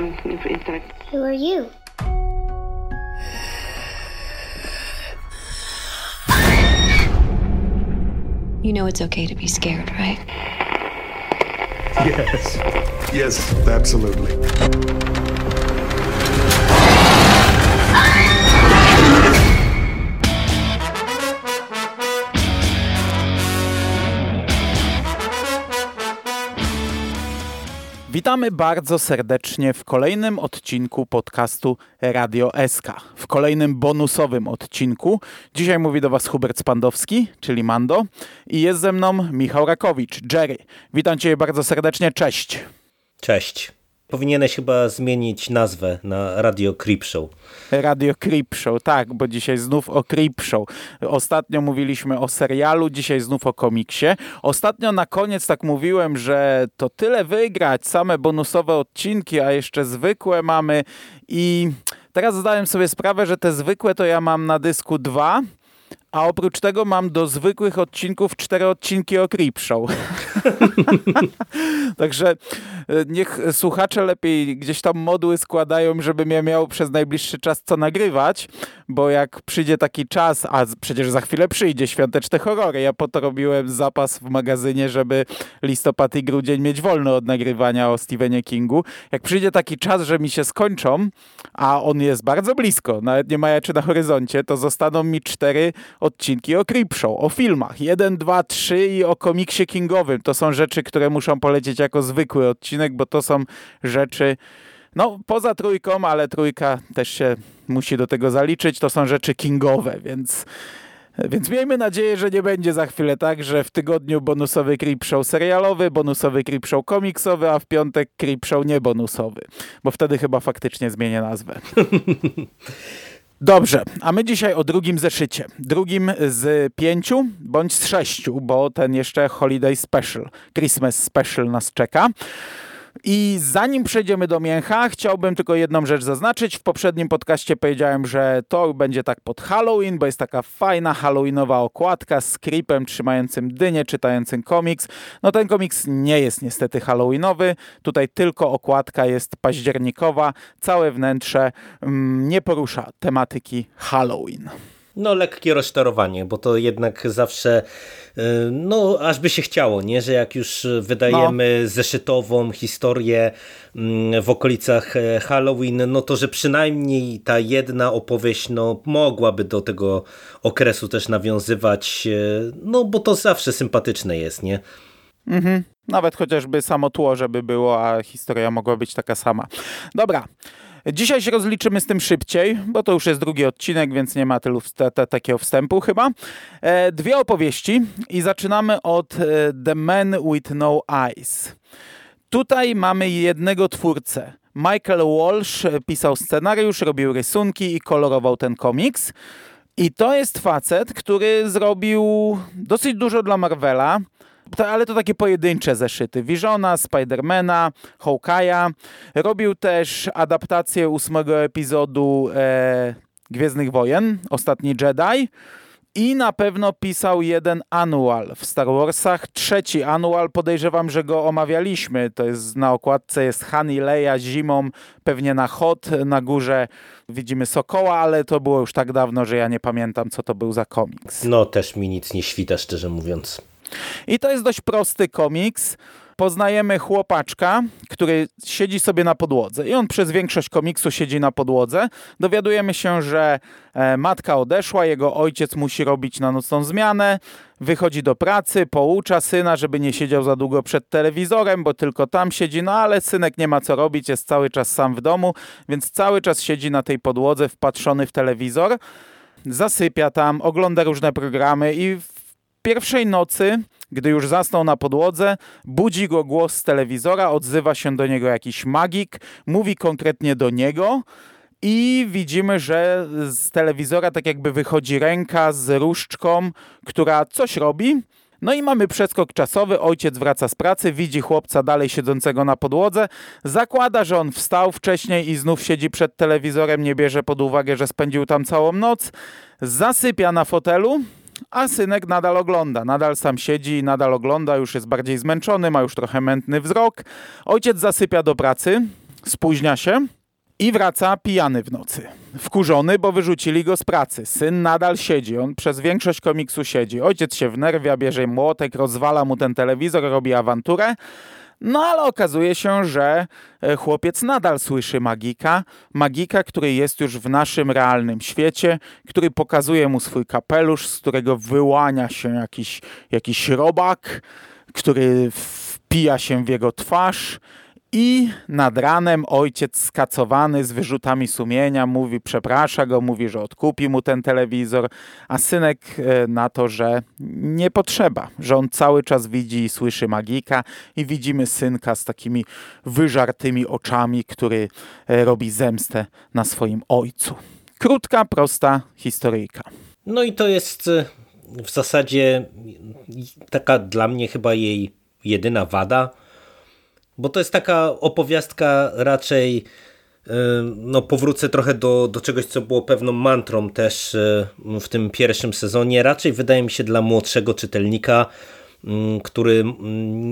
um, instead. Who are you? You know it's okay to be scared, right? Yes. Yes, absolutely. Witamy bardzo serdecznie w kolejnym odcinku podcastu Radio SK. W kolejnym bonusowym odcinku. Dzisiaj mówi do Was Hubert Spandowski, czyli Mando, i jest ze mną Michał Rakowicz, Jerry. Witam Cię bardzo serdecznie, cześć. Cześć. Powinieneś chyba zmienić nazwę na Radio Creep Show. Radio Creep Show, tak, bo dzisiaj znów o Creep Show. Ostatnio mówiliśmy o serialu, dzisiaj znów o komiksie. Ostatnio na koniec tak mówiłem, że to tyle wygrać, same bonusowe odcinki, a jeszcze zwykłe mamy i teraz zdałem sobie sprawę, że te zwykłe to ja mam na dysku dwa, a oprócz tego mam do zwykłych odcinków cztery odcinki o Creep Show. Także e, niech słuchacze lepiej gdzieś tam modły składają, żebym ja miał przez najbliższy czas co nagrywać, bo jak przyjdzie taki czas, a przecież za chwilę przyjdzie świąteczne horrory, ja po to robiłem zapas w magazynie, żeby listopad i grudzień mieć wolno od nagrywania o Stephenie Kingu. Jak przyjdzie taki czas, że mi się skończą, a on jest bardzo blisko, nawet nie majaczy na horyzoncie, to zostaną mi cztery odcinki o Creepshow, o filmach. Jeden, dwa, trzy i o komiksie kingowym. To są rzeczy, które muszą polecieć jako zwykły odcinek, bo to są rzeczy, no poza trójką, ale trójka też się musi do tego zaliczyć. To są rzeczy kingowe, więc... Więc miejmy nadzieję, że nie będzie za chwilę tak, że w tygodniu bonusowy Creepshow serialowy, bonusowy Creepshow komiksowy, a w piątek Creepshow niebonusowy. Bo wtedy chyba faktycznie zmienię nazwę. Dobrze, a my dzisiaj o drugim zeszycie. Drugim z pięciu bądź z sześciu, bo ten jeszcze Holiday Special, Christmas Special nas czeka. I zanim przejdziemy do mięcha, chciałbym tylko jedną rzecz zaznaczyć. W poprzednim podcaście powiedziałem, że to będzie tak pod Halloween, bo jest taka fajna halloweenowa okładka z creepem trzymającym dynię, czytającym komiks. No ten komiks nie jest niestety halloweenowy. Tutaj tylko okładka jest październikowa. Całe wnętrze mm, nie porusza tematyki Halloween. No lekkie rozczarowanie, bo to jednak zawsze no aż by się chciało, nie? że jak już wydajemy no. zeszytową historię mm, w okolicach e, Halloween, no to że przynajmniej ta jedna opowieść no, mogłaby do tego okresu też nawiązywać, e, no bo to zawsze sympatyczne jest, nie? Mhm. Nawet chociażby samo tło, żeby było, a historia mogła być taka sama. Dobra. Dzisiaj się rozliczymy z tym szybciej, bo to już jest drugi odcinek, więc nie ma tylu te, te, takiego wstępu chyba. E, dwie opowieści i zaczynamy od e, The Man with No Eyes. Tutaj mamy jednego twórcę. Michael Walsh pisał scenariusz, robił rysunki i kolorował ten komiks. I to jest facet, który zrobił dosyć dużo dla Marvela to, ale to takie pojedyncze zeszyty. Visiona, Spidermana, Hawkeye'a. Robił też adaptację ósmego epizodu e, Gwiezdnych Wojen, Ostatni Jedi. I na pewno pisał jeden anual w Star Warsach. Trzeci anual, podejrzewam, że go omawialiśmy. To jest na okładce jest Han i Leia zimą, pewnie na Hot, na górze widzimy Sokoła, ale to było już tak dawno, że ja nie pamiętam, co to był za komiks. No też mi nic nie świta, szczerze mówiąc. I to jest dość prosty komiks. Poznajemy chłopaczka, który siedzi sobie na podłodze i on przez większość komiksu siedzi na podłodze. Dowiadujemy się, że e, matka odeszła, jego ojciec musi robić na nocną zmianę, wychodzi do pracy, poucza syna, żeby nie siedział za długo przed telewizorem, bo tylko tam siedzi, no ale synek nie ma co robić, jest cały czas sam w domu, więc cały czas siedzi na tej podłodze wpatrzony w telewizor. Zasypia tam, ogląda różne programy i pierwszej nocy, gdy już zasnął na podłodze, budzi go głos z telewizora, odzywa się do niego jakiś magik, mówi konkretnie do niego i widzimy, że z telewizora tak jakby wychodzi ręka z różdżką, która coś robi. No i mamy przeskok czasowy, ojciec wraca z pracy, widzi chłopca dalej siedzącego na podłodze, zakłada, że on wstał wcześniej i znów siedzi przed telewizorem, nie bierze pod uwagę, że spędził tam całą noc, zasypia na fotelu, a synek nadal ogląda, nadal sam siedzi, nadal ogląda, już jest bardziej zmęczony, ma już trochę mętny wzrok. Ojciec zasypia do pracy, spóźnia się i wraca pijany w nocy. Wkurzony, bo wyrzucili go z pracy. Syn nadal siedzi, on przez większość komiksu siedzi. Ojciec się wnerwia, bierze młotek, rozwala mu ten telewizor, robi awanturę. No ale okazuje się, że e, chłopiec nadal słyszy magika. Magika, który jest już w naszym realnym świecie, który pokazuje mu swój kapelusz, z którego wyłania się jakiś, jakiś robak, który wpija się w jego twarz i nad ranem ojciec skacowany z wyrzutami sumienia mówi, przeprasza go, mówi, że odkupi mu ten telewizor, a synek e, na to, że nie potrzeba, że on cały czas widzi i słyszy magika i widzimy synka z takimi wyżartymi oczami, który e, robi zemstę na swoim ojcu. Krótka, prosta historyjka. No i to jest e, w zasadzie taka dla mnie chyba jej jedyna wada, bo to jest taka opowiastka raczej no powrócę trochę do, do czegoś, co było pewną mantrą też w tym pierwszym sezonie. Raczej wydaje mi się dla młodszego czytelnika, który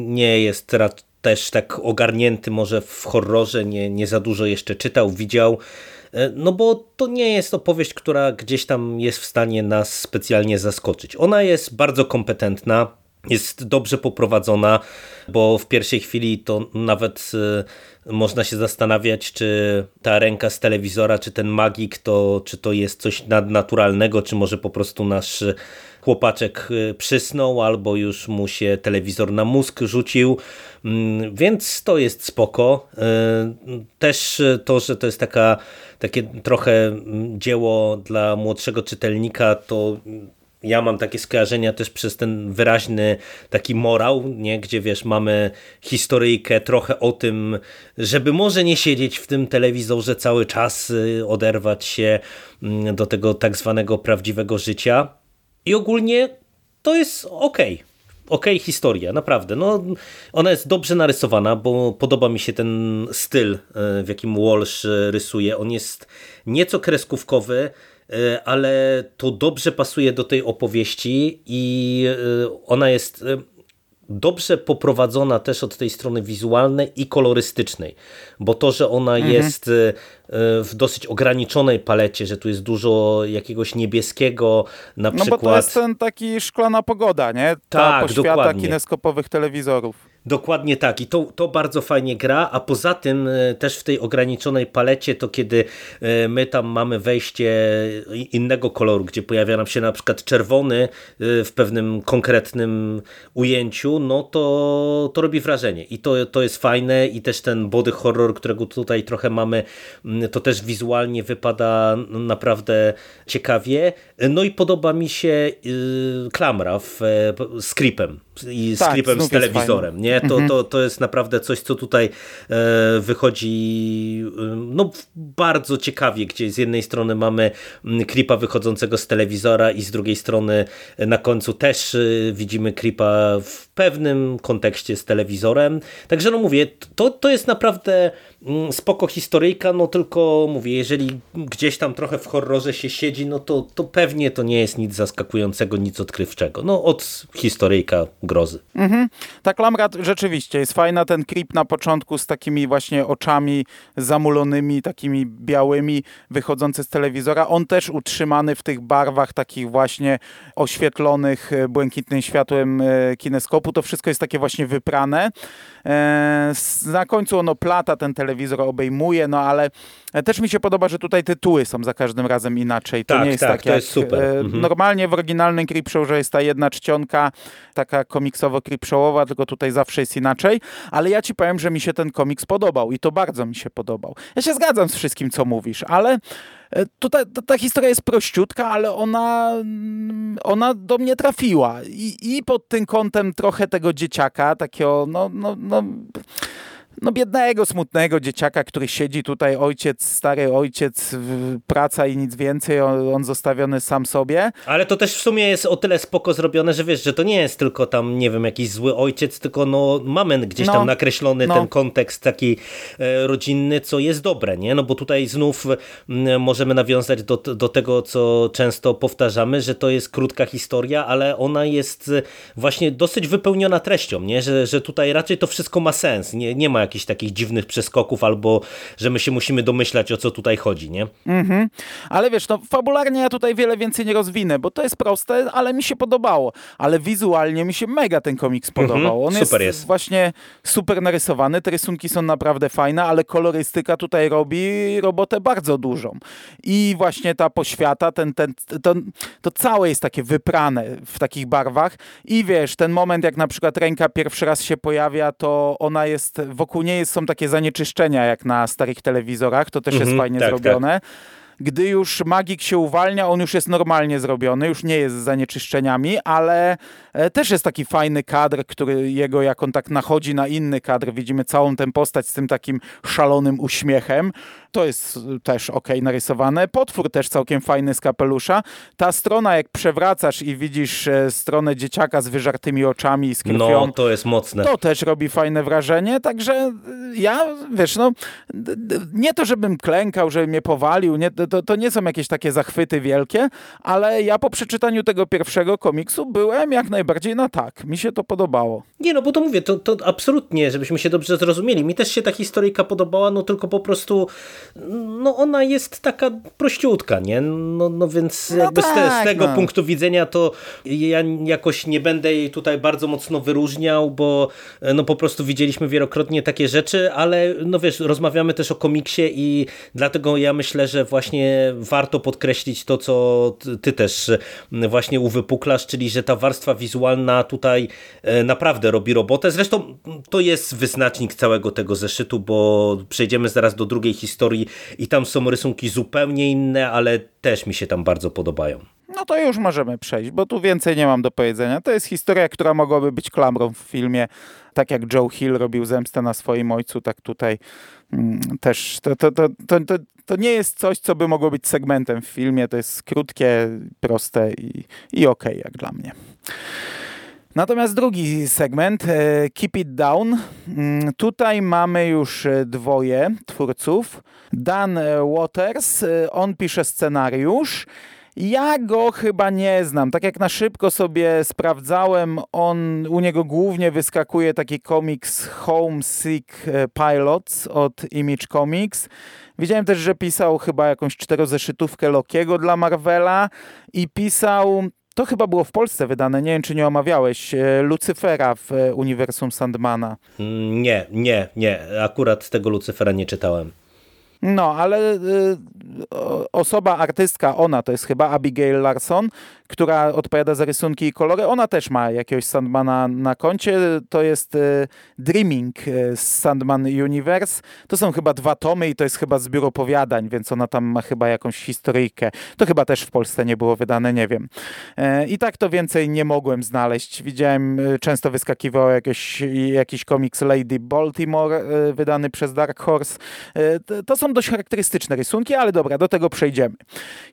nie jest też tak ogarnięty może w horrorze, nie, nie za dużo jeszcze czytał, widział. E, no bo to nie jest opowieść, która gdzieś tam jest w stanie nas specjalnie zaskoczyć. Ona jest bardzo kompetentna, jest dobrze poprowadzona, bo w pierwszej chwili to nawet y, można się zastanawiać, czy ta ręka z telewizora, czy ten magik, to, czy to jest coś nadnaturalnego, czy może po prostu nasz chłopaczek y, przysnął, albo już mu się telewizor na mózg rzucił, mm, więc to jest spoko. Y, też to, że to jest taka, takie trochę mm, dzieło dla młodszego czytelnika, to ja mam takie skojarzenia też przez ten wyraźny taki morał, nie? gdzie wiesz, mamy historyjkę trochę o tym, żeby może nie siedzieć w tym telewizorze cały czas, y, oderwać się mm, do tego tak zwanego prawdziwego życia. I ogólnie to jest okej okay historia, naprawdę. No, ona jest dobrze narysowana, bo podoba mi się ten styl, y, w jakim Walsh y, rysuje. On jest nieco kreskówkowy, ale to dobrze pasuje do tej opowieści i e, ona jest e, dobrze poprowadzona też od tej strony wizualnej i kolorystycznej, bo to, że ona mhm. jest w dosyć ograniczonej palecie, że tu jest dużo jakiegoś niebieskiego, na no przykład... No bo to jest ten taki szklana pogoda, nie? Ta tak, poświata dokładnie. kineskopowych telewizorów. Dokładnie tak. I to, to bardzo fajnie gra, a poza tym e, też w tej ograniczonej palecie to kiedy e, my tam mamy wejście innego koloru, gdzie pojawia nam się na przykład czerwony e, w pewnym konkretnym ujęciu, no to, to robi wrażenie. I to, to jest fajne i też ten body horror, którego tutaj trochę mamy, to też wizualnie wypada naprawdę ciekawie. No i podoba mi się klamra w, z creepem i z tak, klipem z telewizorem. Nie? To, mhm. to, to jest naprawdę coś, co tutaj e, wychodzi e, no, bardzo ciekawie, gdzie z jednej strony mamy klipa wychodzącego z telewizora i z drugiej strony na końcu też e, widzimy klipa w pewnym kontekście z telewizorem. Także no mówię, to, to jest naprawdę spoko historyjka, no tylko mówię, jeżeli gdzieś tam trochę w horrorze się siedzi, no to, to pewnie to nie jest nic zaskakującego, nic odkrywczego. No od historyjka grozy. Mhm. Ta klamra rzeczywiście jest fajna, ten creep na początku z takimi właśnie oczami zamulonymi, takimi białymi, wychodzący z telewizora. On też utrzymany w tych barwach takich właśnie oświetlonych e, błękitnym światłem e, kineskopu. To wszystko jest takie właśnie wyprane. E, na końcu ono plata ten telewizor, obejmuje, no ale też mi się podoba, że tutaj tytuły są za każdym razem inaczej. To tak, nie jest tak, tak to jak jest super. E, mhm. normalnie w oryginalnym Creepshow'ze jest ta jedna czcionka, taka komiksowo creepshowowa, tylko tutaj zawsze jest inaczej, ale ja ci powiem, że mi się ten komiks podobał i to bardzo mi się podobał. Ja się zgadzam z wszystkim, co mówisz, ale e, Tutaj ta, ta, historia jest prościutka, ale ona, ona do mnie trafiła. I, I pod tym kątem trochę tego dzieciaka, takiego, no, no, no no biednego, smutnego dzieciaka, który siedzi tutaj, ojciec, stary ojciec, praca i nic więcej, on, on, zostawiony sam sobie. Ale to też w sumie jest o tyle spoko zrobione, że wiesz, że to nie jest tylko tam, nie wiem, jakiś zły ojciec, tylko no mamy gdzieś no, tam nakreślony no. ten kontekst taki e, rodzinny, co jest dobre, nie? No bo tutaj znów możemy nawiązać do, do tego, co często powtarzamy, że to jest krótka historia, ale ona jest właśnie dosyć wypełniona treścią, nie? Że, że tutaj raczej to wszystko ma sens, nie, nie ma jakichś takich dziwnych przeskoków albo, że my się musimy domyślać o co tutaj chodzi, nie? Mhm. Ale wiesz, no fabularnie ja tutaj wiele więcej nie rozwinę, bo to jest proste, ale mi się podobało. Ale wizualnie mi się mega ten komiks podobał. Mhm. On super jest, jest właśnie super narysowany, te rysunki są naprawdę fajne, ale kolorystyka tutaj robi robotę bardzo dużą. I właśnie ta poświata, ten, ten, to, to całe jest takie wyprane w takich barwach i wiesz, ten moment jak na przykład ręka pierwszy raz się pojawia, to ona jest, wokół niej są takie zanieczyszczenia jak na starych telewizorach, to też mhm, jest fajnie tak, zrobione. Tak gdy już magik się uwalnia, on już jest normalnie zrobiony, już nie jest z zanieczyszczeniami, ale e, też jest taki fajny kadr, który jego, jak on tak nachodzi na inny kadr, widzimy całą tę postać z tym takim szalonym uśmiechem. To jest też ok narysowane. Potwór też całkiem fajny z kapelusza. Ta strona, jak przewracasz i widzisz e, stronę dzieciaka z wyżartymi oczami i z krwią. No, to jest mocne. To też robi fajne wrażenie, także e, ja, wiesz, no, nie to, żebym klękał, żeby mnie powalił, nie, to, to nie są jakieś takie zachwyty wielkie, ale ja po przeczytaniu tego pierwszego komiksu byłem jak najbardziej na tak. Mi się to podobało. Nie, no bo to mówię, to, to absolutnie, żebyśmy się dobrze zrozumieli. Mi też się ta historyjka podobała, no tylko po prostu no ona jest taka prościutka, nie? No, no więc no jakby tak, z, te, z, tego no. punktu widzenia to ja jakoś nie będę jej tutaj bardzo mocno wyróżniał, bo no po prostu widzieliśmy wielokrotnie takie rzeczy, ale no wiesz, rozmawiamy też o komiksie i dlatego ja myślę, że właśnie warto podkreślić to, co ty też właśnie uwypuklasz, czyli że ta warstwa wizualna tutaj e, naprawdę robi robotę. Zresztą to jest wyznacznik całego tego zeszytu, bo przejdziemy zaraz do drugiej historii, i tam są rysunki zupełnie inne, ale też mi się tam bardzo podobają. No to już możemy przejść, bo tu więcej nie mam do powiedzenia. To jest historia, która mogłaby być klamrą w filmie. Tak jak Joe Hill robił zemstę na swoim ojcu, tak tutaj mm, też to, to, to, to, to, to nie jest coś, co by mogło być segmentem w filmie. To jest krótkie, proste i, i okej okay, jak dla mnie. Natomiast drugi segment, e, Keep It Down. Mm, tutaj mamy już e, dwoje twórców. Dan e, Waters, on pisze scenariusz. Ja go chyba nie znam. Tak jak na szybko sobie sprawdzałem, on u niego głównie wyskakuje taki komiks Homesick Pilots od Image Comics. Widziałem też, że pisał chyba jakąś czterozeszytówkę Lokiego dla Marvela i pisał to chyba było w Polsce wydane, nie wiem czy nie omawiałeś, e, Lucyfera w e, uniwersum Sandmana. Mm, nie, nie, nie. Akurat tego Lucyfera nie czytałem. No, ale y, osoba, artystka, ona to jest chyba Abigail Larson, która odpowiada za rysunki i kolory. Ona też ma jakiegoś Sandmana na koncie. To jest y, Dreaming y, z Sandman Universe. To są chyba dwa tomy i to jest chyba zbiór opowiadań, więc ona tam ma chyba jakąś historyjkę. To chyba też w Polsce nie było wydane, nie wiem. E, I tak to więcej nie mogłem znaleźć. Widziałem, często wyskakiwał jakiś, jakiś komiks Lady Baltimore wydany przez Dark Horse. E, to są dość charakterystyczne rysunki, ale dobra, do tego przejdziemy.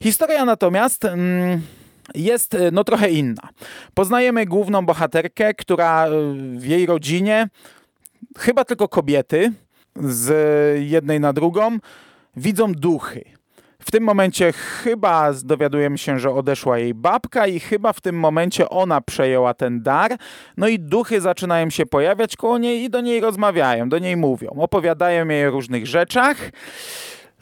Historia natomiast... Mm, jest e, no trochę inna. Poznajemy główną bohaterkę, która e, w jej rodzinie, chyba tylko kobiety, z jednej na drugą, widzą duchy. W tym momencie chyba dowiadujemy się, że odeszła jej babka i chyba w tym momencie ona przejęła ten dar. No i duchy zaczynają się pojawiać koło niej i do niej rozmawiają, do niej mówią, opowiadają jej o różnych rzeczach.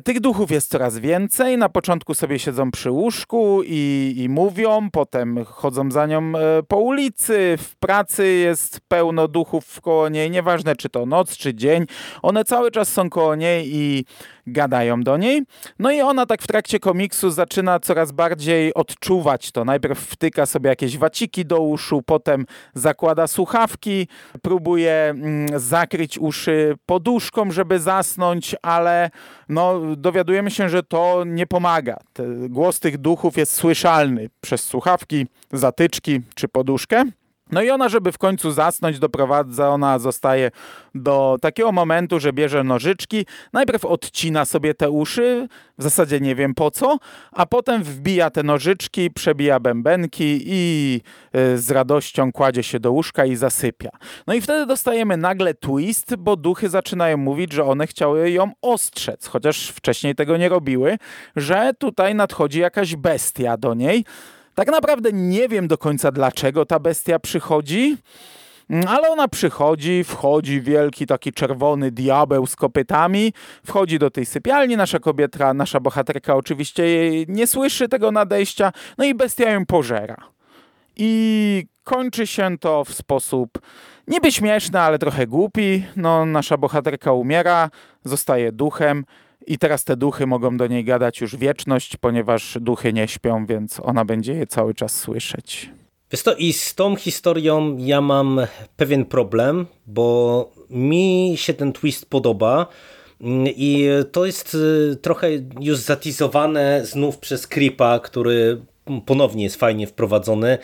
Tych duchów jest coraz więcej. Na początku sobie siedzą przy łóżku i, i mówią, potem chodzą za nią e, po ulicy. W pracy jest pełno duchów koło niej, nieważne czy to noc, czy dzień. One cały czas są koło niej i gadają do niej. No i ona tak w trakcie komiksu zaczyna coraz bardziej odczuwać to. Najpierw wtyka sobie jakieś waciki do uszu, potem zakłada słuchawki, próbuje mm, zakryć uszy poduszką, żeby zasnąć, ale no, dowiadujemy się, że to nie pomaga. Głos tych duchów jest słyszalny przez słuchawki, zatyczki czy poduszkę. No i ona, żeby w końcu zasnąć, doprowadza, ona zostaje do takiego momentu, że bierze nożyczki, najpierw odcina sobie te uszy, w zasadzie nie wiem po co, a potem wbija te nożyczki, przebija bębenki i y, z radością kładzie się do łóżka i zasypia. No i wtedy dostajemy nagle twist, bo duchy zaczynają mówić, że one chciały ją ostrzec, chociaż wcześniej tego nie robiły, że tutaj nadchodzi jakaś bestia do niej, tak naprawdę nie wiem do końca dlaczego ta bestia przychodzi. Mm, ale ona przychodzi, wchodzi wielki taki czerwony diabeł z kopytami, wchodzi do tej sypialni, nasza kobieta, nasza bohaterka oczywiście nie słyszy tego nadejścia, no i bestia ją pożera. I kończy się to w sposób niby śmieszny, ale trochę głupi. No, nasza bohaterka umiera, zostaje duchem i teraz te duchy mogą do niej gadać już wieczność, ponieważ duchy nie śpią, więc ona będzie je cały czas słyszeć. Wiesz to i z tą historią ja mam pewien problem, bo mi się ten twist podoba i to jest y, trochę już zatizowane znów przez Creepa, który ponownie jest fajnie wprowadzony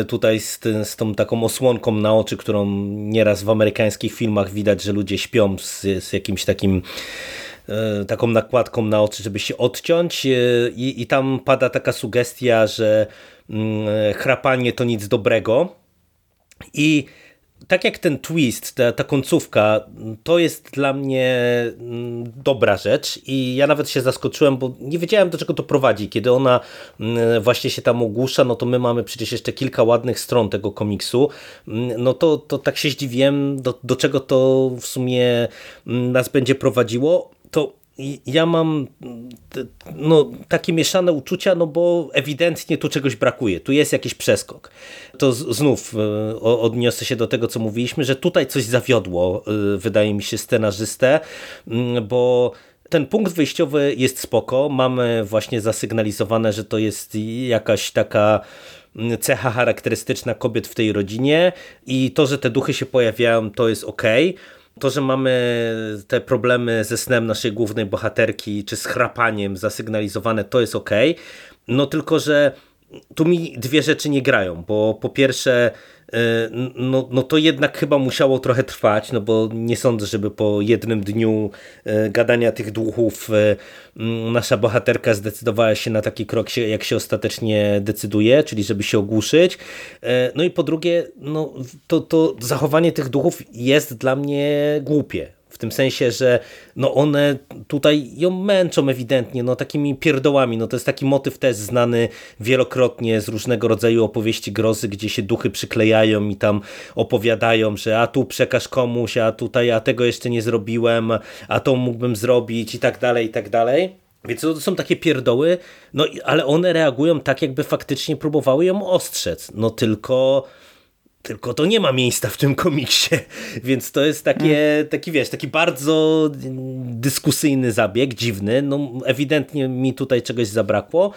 y, tutaj z, z tą taką osłonką na oczy, którą nieraz w amerykańskich filmach widać, że ludzie śpią z, z jakimś takim taką nakładką na oczy, żeby się odciąć i, i tam pada taka sugestia, że Mm, chrapanie to nic dobrego. I tak jak ten twist, ta, ta końcówka, to jest dla mnie mm, dobra rzecz i ja nawet się zaskoczyłem, bo nie wiedziałem do czego to prowadzi. Kiedy ona mm, właśnie się tam ogłusza, no to my mamy przecież jeszcze kilka ładnych stron tego komiksu, no to, to tak się zdziwiłem, do, do czego to w sumie nas będzie prowadziło. Ja mam no, takie mieszane uczucia, no bo ewidentnie tu czegoś brakuje, tu jest jakiś przeskok. To znów e, odniosę się do tego, co mówiliśmy, że tutaj coś zawiodło, e, wydaje mi się, scenarzystę, bo ten punkt wyjściowy jest spoko, mamy właśnie zasygnalizowane, że to jest jakaś taka cecha charakterystyczna kobiet w tej rodzinie i to, że te duchy się pojawiają, to jest ok. To, że mamy te problemy ze snem naszej głównej bohaterki, czy z chrapaniem zasygnalizowane, to jest ok. No tylko, że tu mi dwie rzeczy nie grają, bo po pierwsze no, no to jednak chyba musiało trochę trwać, no bo nie sądzę, żeby po jednym dniu e, gadania tych duchów e, nasza bohaterka zdecydowała się na taki krok, jak się ostatecznie decyduje, czyli żeby się ogłuszyć. No i po drugie, no, to, to zachowanie tych duchów jest dla mnie głupie. W tym sensie, że no one tutaj ją męczą ewidentnie, no takimi pierdołami. No to jest taki motyw też znany wielokrotnie z różnego rodzaju opowieści grozy, gdzie się duchy przyklejają i tam opowiadają, że a tu przekaż komuś, a tutaj, a tego jeszcze nie zrobiłem, a to mógłbym zrobić i tak dalej, i tak dalej. Więc to są takie pierdoły, no ale one reagują tak, jakby faktycznie próbowały ją ostrzec. No tylko tylko to nie ma miejsca w tym komiksie, więc to jest takie, taki wiesz, taki bardzo dyskusyjny zabieg, dziwny, no ewidentnie mi tutaj czegoś zabrakło,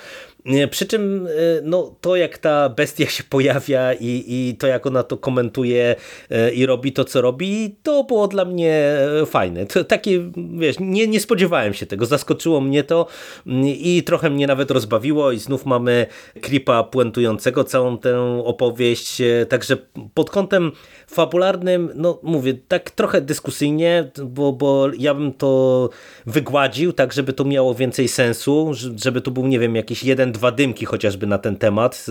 przy czym e, no, to jak ta bestia się pojawia i, i to jak ona to komentuje e, i robi to co robi, to było dla mnie e, fajne. To takie, wiesz, nie, nie spodziewałem się tego, zaskoczyło mnie to mm, i trochę mnie nawet rozbawiło i znów mamy Kripa puentującego całą tę opowieść, także pod kątem fabularnym, no mówię, tak trochę dyskusyjnie, bo, bo ja bym to wygładził, tak żeby to miało więcej sensu, żeby tu był, nie wiem, jakiś jeden, dwa dymki chociażby na ten temat,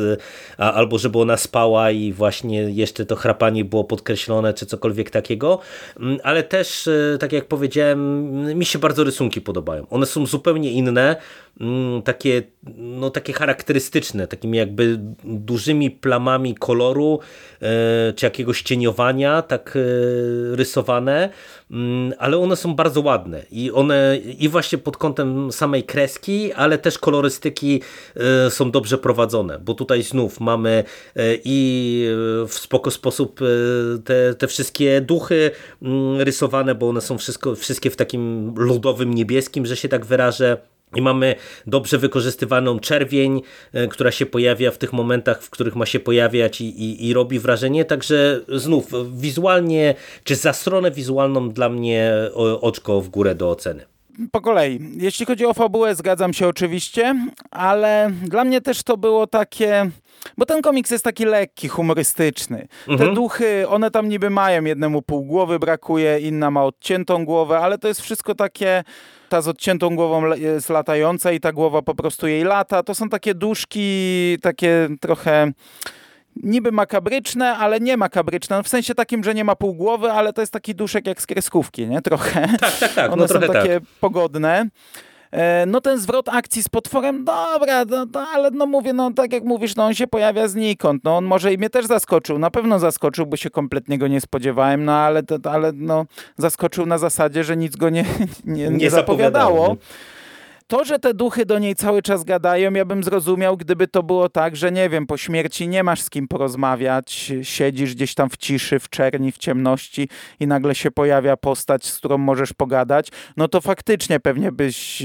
albo żeby ona spała i właśnie jeszcze to chrapanie było podkreślone, czy cokolwiek takiego, mm, ale też, y, tak jak powiedziałem, mi się bardzo rysunki podobają. One są zupełnie inne, mm, takie, no, takie charakterystyczne, takimi jakby dużymi plamami koloru, y, czy jakiegoś cienia tak e, rysowane, mm, ale one są bardzo ładne i one i właśnie pod kątem samej kreski, ale też kolorystyki e, są dobrze prowadzone, bo tutaj znów mamy e, i w spoko sposób te, te wszystkie duchy mm, rysowane, bo one są wszystko, wszystkie w takim ludowym niebieskim, że się tak wyrażę. I mamy dobrze wykorzystywaną czerwień, e, która się pojawia w tych momentach, w których ma się pojawiać i, i, i, robi wrażenie. Także znów wizualnie, czy za stronę wizualną dla mnie oczko w górę do oceny. Po kolei. Jeśli chodzi o fabułę, zgadzam się oczywiście, ale dla mnie też to było takie... Bo ten komiks jest taki lekki, humorystyczny. Mhm. Te duchy, one tam niby mają, jednemu pół głowy brakuje, inna ma odciętą głowę, ale to jest wszystko takie ta z odciętą głową jest latająca i ta głowa po prostu jej lata. To są takie duszki, takie trochę niby makabryczne, ale nie makabryczne. No w sensie takim, że nie ma pół głowy, ale to jest taki duszek jak z kreskówki, nie? Trochę. Tak, tak, tak. One no, są takie tak. pogodne. E, no ten zwrot akcji z potworem, dobra, no, no, ale no mówię, no tak jak mówisz, no on się pojawia znikąd, no on może i mnie też zaskoczył, na pewno zaskoczył, bo się kompletnie go nie spodziewałem, no ale, ale no zaskoczył na zasadzie, że nic go nie, nie, nie, nie zapowiadało. To, że te duchy do niej cały czas gadają, ja bym zrozumiał, gdyby to było tak, że nie wiem, po śmierci nie masz z kim porozmawiać, siedzisz gdzieś tam w ciszy, w czerni, w ciemności i nagle się pojawia postać, z którą możesz pogadać, no to faktycznie pewnie byś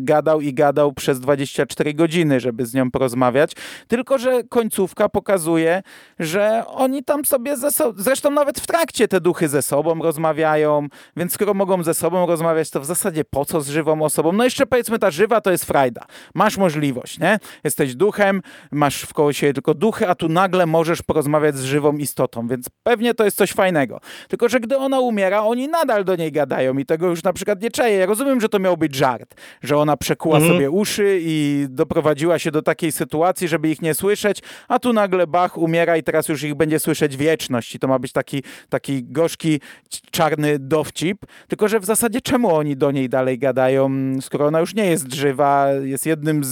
gadał i gadał przez 24 godziny, żeby z nią porozmawiać. Tylko, że końcówka pokazuje, że oni tam sobie ze sobą, zresztą nawet w trakcie te duchy ze sobą rozmawiają, więc skoro mogą ze sobą rozmawiać, to w zasadzie po co z żywą osobą? No jeszcze powiedzmy ta żywa to jest frajda. Masz możliwość, nie? Jesteś duchem, masz w koło siebie tylko duchy, a tu nagle możesz porozmawiać z żywą istotą, więc pewnie to jest coś fajnego. Tylko, że gdy ona umiera, oni nadal do niej gadają i tego już na przykład nie czeję. Ja rozumiem, że to miał być żart, że ona przekuła mhm. sobie uszy i doprowadziła się do takiej sytuacji, żeby ich nie słyszeć, a tu nagle Bach umiera i teraz już ich będzie słyszeć wieczność i to ma być taki, taki gorzki, czarny dowcip. Tylko, że w zasadzie czemu oni do niej dalej gadają, skoro ona już nie jest jest żywa, jest jednym z,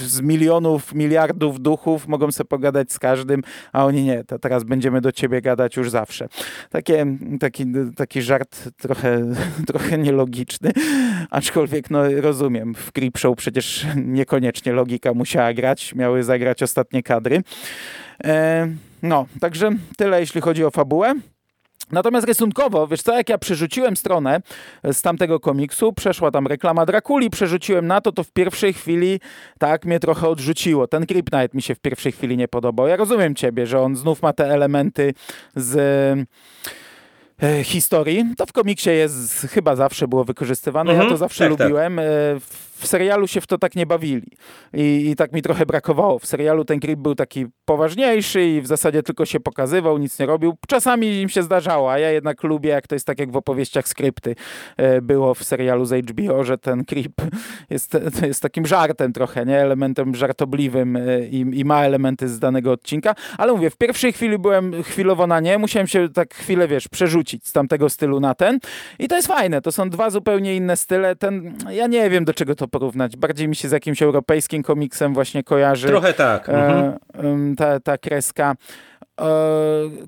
z, milionów, miliardów duchów, mogą sobie pogadać z każdym, a oni nie, to teraz będziemy do ciebie gadać już zawsze. Takie, taki, taki żart trochę, trochę nielogiczny, aczkolwiek no rozumiem, w Creepshow przecież niekoniecznie logika musiała grać, miały zagrać ostatnie kadry. E, no, także tyle jeśli chodzi o fabułę. Natomiast rysunkowo, wiesz co, jak ja przerzuciłem stronę z tamtego komiksu, przeszła tam reklama Drakuli, przerzuciłem na to, to w pierwszej chwili tak mnie trochę odrzuciło. Ten Kryptonite mi się w pierwszej chwili nie podobał. Ja rozumiem ciebie, że on znów ma te elementy z e, historii. To w komiksie jest, chyba zawsze było wykorzystywane, mhm, ja to zawsze tak, tak. lubiłem. Tak. W serialu się w to tak nie bawili. I, I, tak mi trochę brakowało. W serialu ten grip był taki poważniejszy i w zasadzie tylko się pokazywał, nic nie robił. Czasami im się zdarzało, a ja jednak lubię, jak to jest tak jak w opowieściach skrypty e, było w serialu z HBO, że ten creep jest, jest takim żartem trochę, nie? Elementem żartobliwym e, i, i ma elementy z danego odcinka. Ale mówię, w pierwszej chwili byłem chwilowo na nie, musiałem się tak chwilę, wiesz, przerzucić z tamtego stylu na ten. I to jest fajne. To są dwa zupełnie inne style. Ten, ja nie wiem, do czego to porównać. Bardziej mi się z jakimś europejskim komiksem właśnie kojarzy. Trochę tak. E, mhm. ta, ta kreska. E,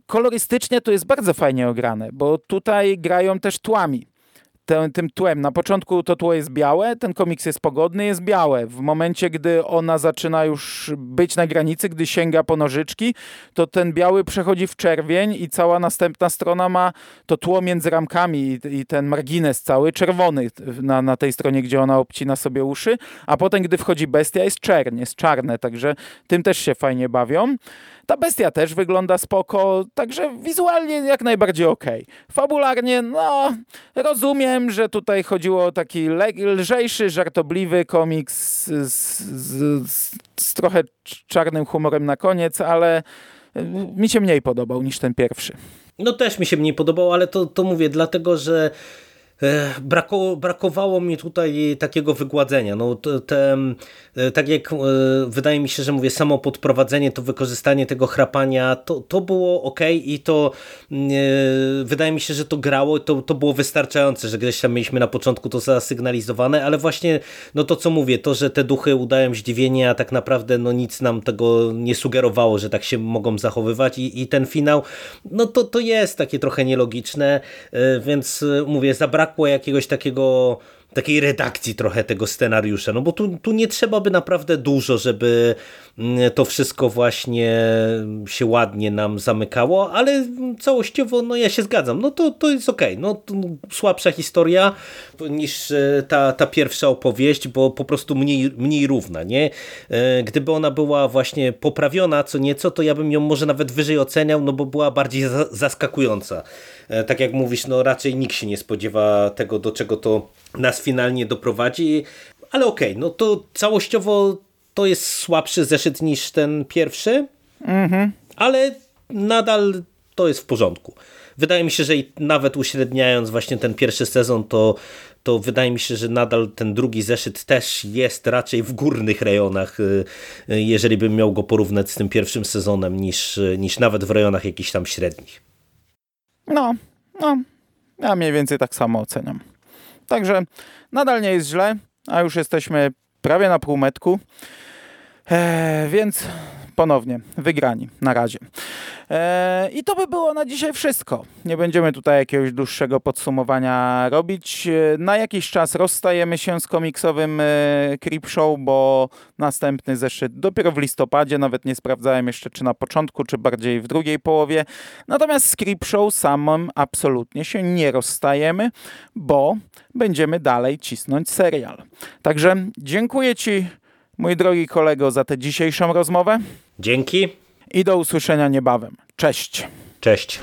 kolorystycznie to jest bardzo fajnie ograne, bo tutaj grają też tłami tym, tym tłem. Na początku to tło jest białe, ten komiks jest pogodny, jest białe. W momencie, gdy ona zaczyna już być na granicy, gdy sięga po nożyczki, to ten biały przechodzi w czerwień i cała następna strona ma to tło między ramkami i, i ten margines cały czerwony na, na tej stronie, gdzie ona obcina sobie uszy, a potem, gdy wchodzi bestia, jest czerń, jest czarne, także tym też się fajnie bawią. Ta bestia też wygląda spoko, także wizualnie jak najbardziej ok. Fabularnie, no, rozumiem, że tutaj chodziło o taki lżejszy, żartobliwy komiks z, z, z, z trochę czarnym humorem na koniec, ale mi się mniej podobał niż ten pierwszy. No też mi się mniej podobał, ale to, to mówię dlatego, że Brako, brakowało mi tutaj takiego wygładzenia. No, te, e, tak jak e, wydaje mi się, że mówię, samo podprowadzenie, to wykorzystanie tego chrapania, to, to było ok i to mm, e, wydaje mi się, że to grało, to, to było wystarczające, że gdzieś tam mieliśmy na początku to zasygnalizowane, ale właśnie no to co mówię, to, że te duchy udają zdziwienie, a tak naprawdę no nic nam tego nie sugerowało, że tak się mogą zachowywać i, i ten finał, no to, to jest takie trochę nielogiczne, więc mówię, zabrakło zabrakło jakiegoś takiego takiej redakcji trochę tego scenariusza, no bo tu, tu nie trzeba by naprawdę dużo, żeby to wszystko właśnie się ładnie nam zamykało, ale całościowo no ja się zgadzam, no to, to jest okej, okay. no słabsza historia niż e, ta, ta pierwsza opowieść, bo po prostu mniej, mniej równa, nie? E, gdyby ona była właśnie poprawiona co nieco, to ja bym ją może nawet wyżej oceniał, no bo była bardziej zaskakująca. E, tak jak mówisz, no raczej nikt się nie spodziewa tego, do czego to nas finalnie doprowadzi, ale okej, okay, no to całościowo to jest słabszy zeszyt niż ten pierwszy, mhm. ale nadal to jest w porządku. Wydaje mi się, że nawet uśredniając właśnie ten pierwszy sezon, to, to wydaje mi się, że nadal ten drugi zeszyt też jest raczej w górnych rejonach, y, y, jeżeli bym miał go porównać z tym pierwszym sezonem, niż, niż nawet w rejonach jakichś tam średnich. No, no, ja mniej więcej tak samo oceniam. Także nadal nie jest źle. a już jesteśmy prawie na półmetku, e, więc ponownie wygrani na razie. E, I to by było na dzisiaj wszystko. Nie będziemy tutaj jakiegoś dłuższego podsumowania robić. E, na jakiś czas rozstajemy się z komiksowym e, Creepshow, bo następny zeszyt dopiero w listopadzie, nawet nie sprawdzałem jeszcze czy na początku, czy bardziej w drugiej połowie. Natomiast z Creepshow samym absolutnie się nie rozstajemy, bo będziemy dalej cisnąć serial. Także dziękuję Ci, mój drogi kolego, za tę dzisiejszą rozmowę. Dzięki. I do usłyszenia niebawem. Cześć. Cześć.